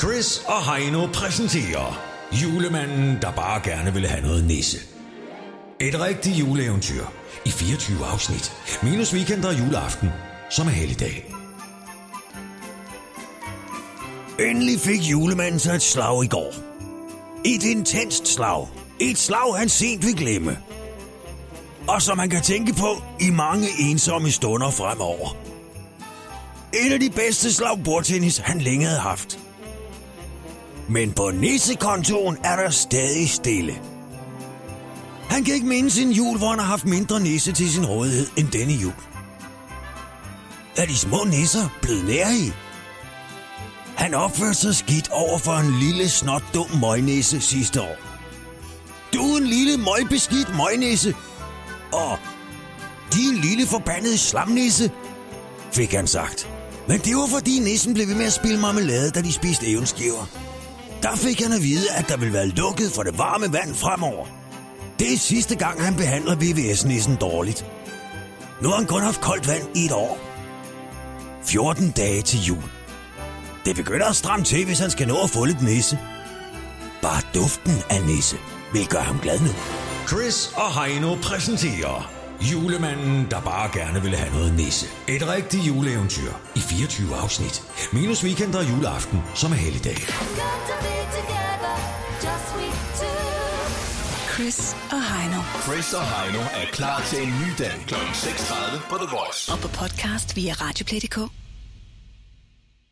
Chris og Heino præsenterer Julemanden, der bare gerne ville have noget nisse. Et rigtigt juleeventyr i 24 afsnit. Minus weekend og juleaften, som er helligdag. Endelig fik julemanden sig et slag i går. Et intenst slag. Et slag, han sent vil glemme. Og som han kan tænke på i mange ensomme stunder fremover. Et af de bedste slag bordtennis, han længe havde haft. Men på nissekontoen er der stadig stille. Han kan ikke minde sin jul, hvor han har haft mindre nisse til sin rådighed end denne jul. Er de små nisser blevet nær i? Han opførte sig skidt over for en lille snot dum møgnisse sidste år. Du er en lille møgbeskidt møgnisse. Og din lille forbandede slamnisse, fik han sagt. Men det var fordi nissen blev ved med at spille marmelade, da de spiste evenskiver. Der fik han at vide, at der ville være lukket for det varme vand fremover. Det er sidste gang, han behandler VVS-nissen dårligt. Nu har han kun haft koldt vand i et år. 14 dage til jul. Det begynder at stramme til, hvis han skal nå at få lidt nisse. Bare duften af nisse vil gøre ham glad nu. Chris og Heino præsenterer Julemanden, der bare gerne ville have noget nisse. Et rigtigt juleeventyr i 24 afsnit. Minus weekend og juleaften, som er helligdag. Chris og Heino. Chris og Heino er klar til en ny dag kl. 6.30 på The Voice. Og på podcast via Radioplay.dk.